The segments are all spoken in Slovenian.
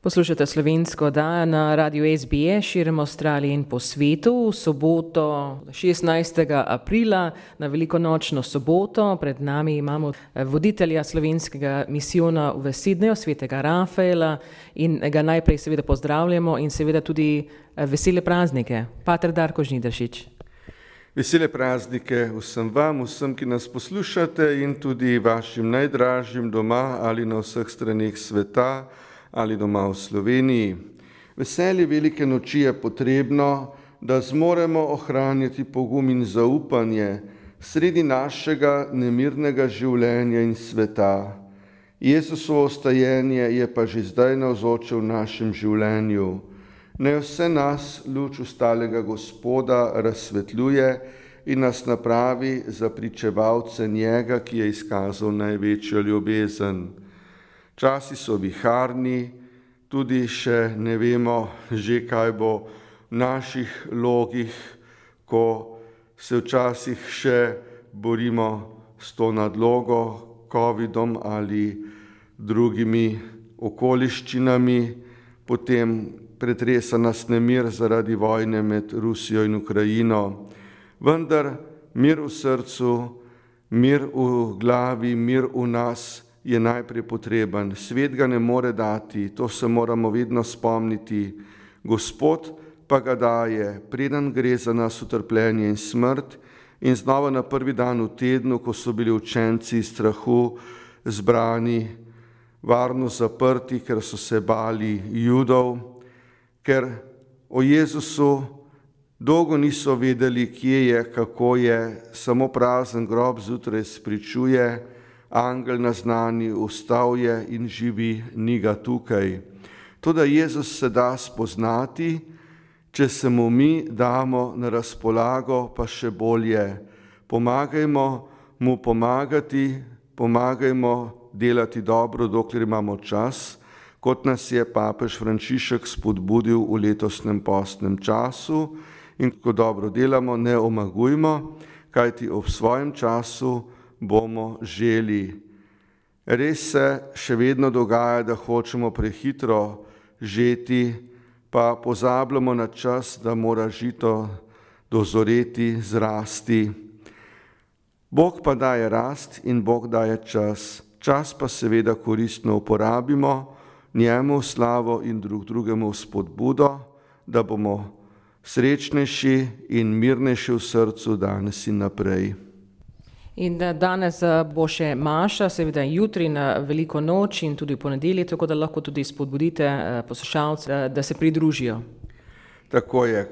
Poslušate slovensko oddajo na radiju SBS širom Avstralije in po svetu v soboto 16. aprila na velikonočno soboto. Pred nami imamo eh, voditelja slovenskega misijona v Sidneju, svetega Rafaela in ga najprej seveda pozdravljamo in seveda tudi eh, vesele praznike. Pater Darko Žnidašič. Vesele praznike vsem vam, vsem, ki nas poslušate in tudi vašim najdražjim doma ali na vseh stranih sveta ali doma v Sloveniji. Veselje velike noči je potrebno, da zmoremo ohranjati pogum in zaupanje sredi našega nemirnega življenja in sveta. Jezusovo ostajenje je pa že zdaj navzoče v našem življenju. Naj vse nas luč ustalega Gospoda razsvetljuje in nas napravi za pričevalce njega, ki je izkazal največjo ljubezen. Časi so viharni, tudi še ne vemo, že kaj bo v naših logih, ko se včasih še borimo s to nadlogo, COVID-om ali drugimi okoliščinami, potem pretresa nas nemir zaradi vojne med Rusijo in Ukrajino. Vendar mir v srcu, mir v glavi, mir v nas je najprej potreben. Svet ga ne more dati, to se moramo vedno spomniti. Gospod pa ga daje, preden gre za nas utrpljenje in smrt. In znova na prvi dan v tednu, ko so bili učenci iz strahu zbrani, varno zaprti, ker so se bali judov, ker o Jezusu dolgo niso vedeli, kje je, kako je, samo prazen grob zjutraj spričuje, angel naznani, ustal je in živi, ni ga tukaj. To, da Jezus se da spoznati, če se mu mi damo na razpolago, pa še bolje. Pomagajmo mu pomagati, pomagajmo delati dobro, dokler imamo čas, kot nas je papež Frančišek spodbudil v letosnem postnem času in ko dobro delamo, ne omagujmo, kajti ob svojem času bomo želi. Res se še vedno dogaja, da hočemo prehitro žeti, pa pozabljamo na čas, da mora žito dozoreti, zrasti. Bog pa daje rast in Bog daje čas. Čas pa seveda koristno uporabimo, njemu slavo in drug drugemu spodbudo, da bomo srečnejši in mirnejši v srcu danes in naprej. In danes eh, bo še Maša, seveda jutri na veliko noč in tudi v ponedelji, tako da lahko tudi spodbudite eh, poslušalce, da se pridružijo. Tako je,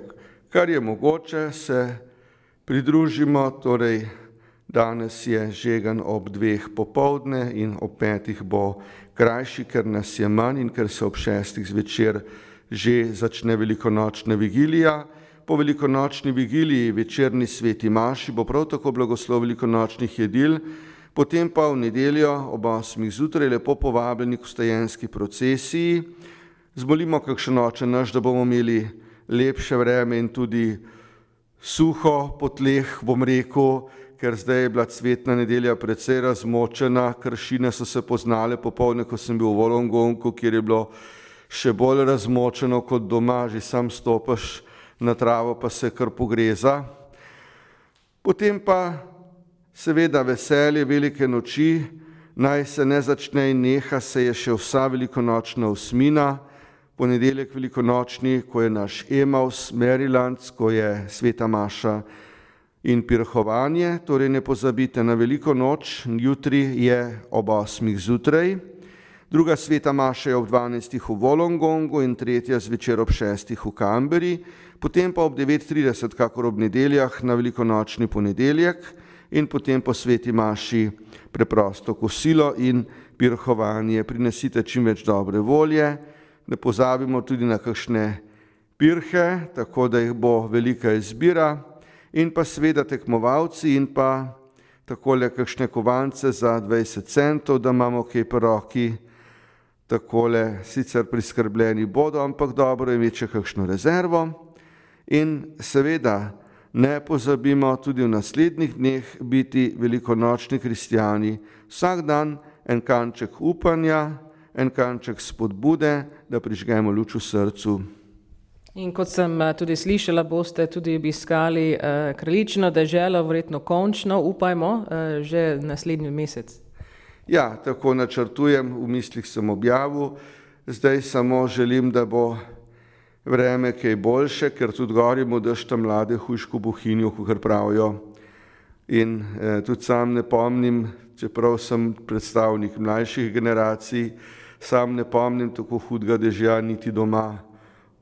kar je mogoče, se pridružimo. Torej, danes je žegan ob dveh popovdne in ob petih bo krajši, ker nas je manj in ker se ob šestih zvečer že začne velikonočna vigilija po velikonočni vigiliji večerni sveti Maši bo prav tako blagoslov velikonočnih jedil, potem pa v nedeljo ob osmih zjutraj lepo povabljeni k ustajenski procesiji. Zmolimo kakšen noče naš, da bomo imeli lepše vreme in tudi suho po tleh, bom rekel, ker zdaj je bila cvetna nedelja precej razmočena, kršine so se poznale popovdne, ko sem bil v Volongonku, kjer je bilo še bolj razmočeno kot doma, že sam stopaš na travo pa se kar pogreza. Potem pa seveda veselje velike noči, naj se ne začne in neha se je še vsa velikonočna usmina, ponedeljek velikonočni, ko je naš Emaus, Maryland, ko je sveta Maša in pirhovanje, torej ne pozabite na veliko noč, jutri je ob osmih zjutraj, druga sveta Maša je ob dvanajstih v Volongongu in tretja zvečer ob šestih v Kamberi, potem pa ob 9.30, kakor ob nedeljah, na velikonočni ponedeljek in potem po sveti maši preprosto kosilo in pirhovanje. Prinesite čim več dobre volje, ne pozabimo tudi na kakšne pirhe, tako da jih bo velika izbira in pa sveda tekmovalci in pa takole kakšne kovance za 20 centov, da imamo kaj po roki, takole sicer priskrbljeni bodo, ampak dobro je imeti še kakšno rezervo. In seveda ne pozabimo tudi v naslednjih dneh biti velikonočni kristijani, vsak dan en kanček upanja, en kanček spodbude, da prižgemo luč v srcu. In kot sem eh, tudi slišala, boste tudi obiskali uh, kraljično deželo, verjetno končno, upajmo, uh, že naslednji mesec. Ja, tako načrtujem, v mislih sem objavil, zdaj samo želim, da bo vreme kaj boljše, ker tudi gorimo dežta mlade hujško bohinjo, kot pravijo. In eh, tudi sam ne pomnim, čeprav sem predstavnik mlajših generacij, sam ne pomnim tako hudega dežja niti doma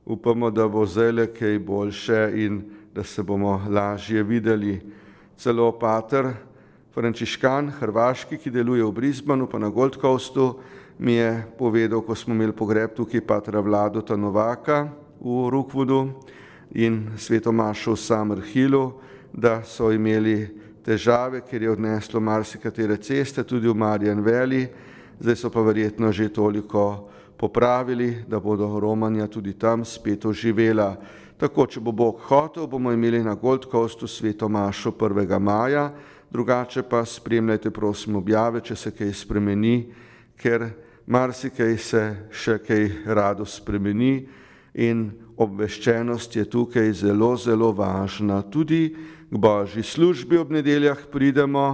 upamo, da bo zdaj kaj boljše in da se bomo lažje videli. Celo pater Frančiškan, hrvaški, ki deluje v Brisbanu, pa na Gold Coastu, mi je povedal, ko smo imeli pogreb tukaj patra Vladota Novaka v Rukvudu in svetomašo v Samerhilu, da so imeli težave, ker je odneslo marsikatere ceste, tudi v Marijan Veli, zdaj so pa verjetno že toliko popravili, da bodo Romanja tudi tam spet oživela. Tako, če bo Bog hotel, bomo imeli na Gold Coastu sveto mašo 1. maja, drugače pa spremljajte prosim objave, če se kaj spremeni, ker marsikaj se še kaj rado spremeni in obveščenost je tukaj zelo, zelo važna. Tudi k božji službi ob nedeljah pridemo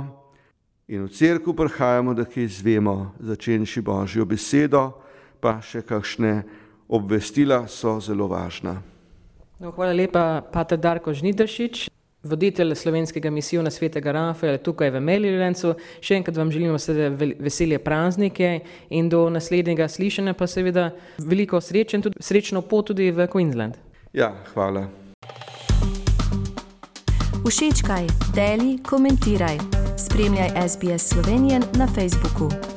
in v cerku prihajamo, da kaj izvemo, začenši božjo besedo pa še kakšne obvestila so zelo važna. No, hvala lepa, Pater Darko Žnidašič, voditelj slovenskega misijona svetega Rafaela tukaj v Melirencu. Še enkrat vam želimo seveda veselje praznike in do naslednjega slišanja pa seveda veliko sreče in tudi srečno pot tudi v Queensland. Ja, hvala. Všečkaj, deli, komentiraj. Spremljaj SBS Slovenijo na Facebooku.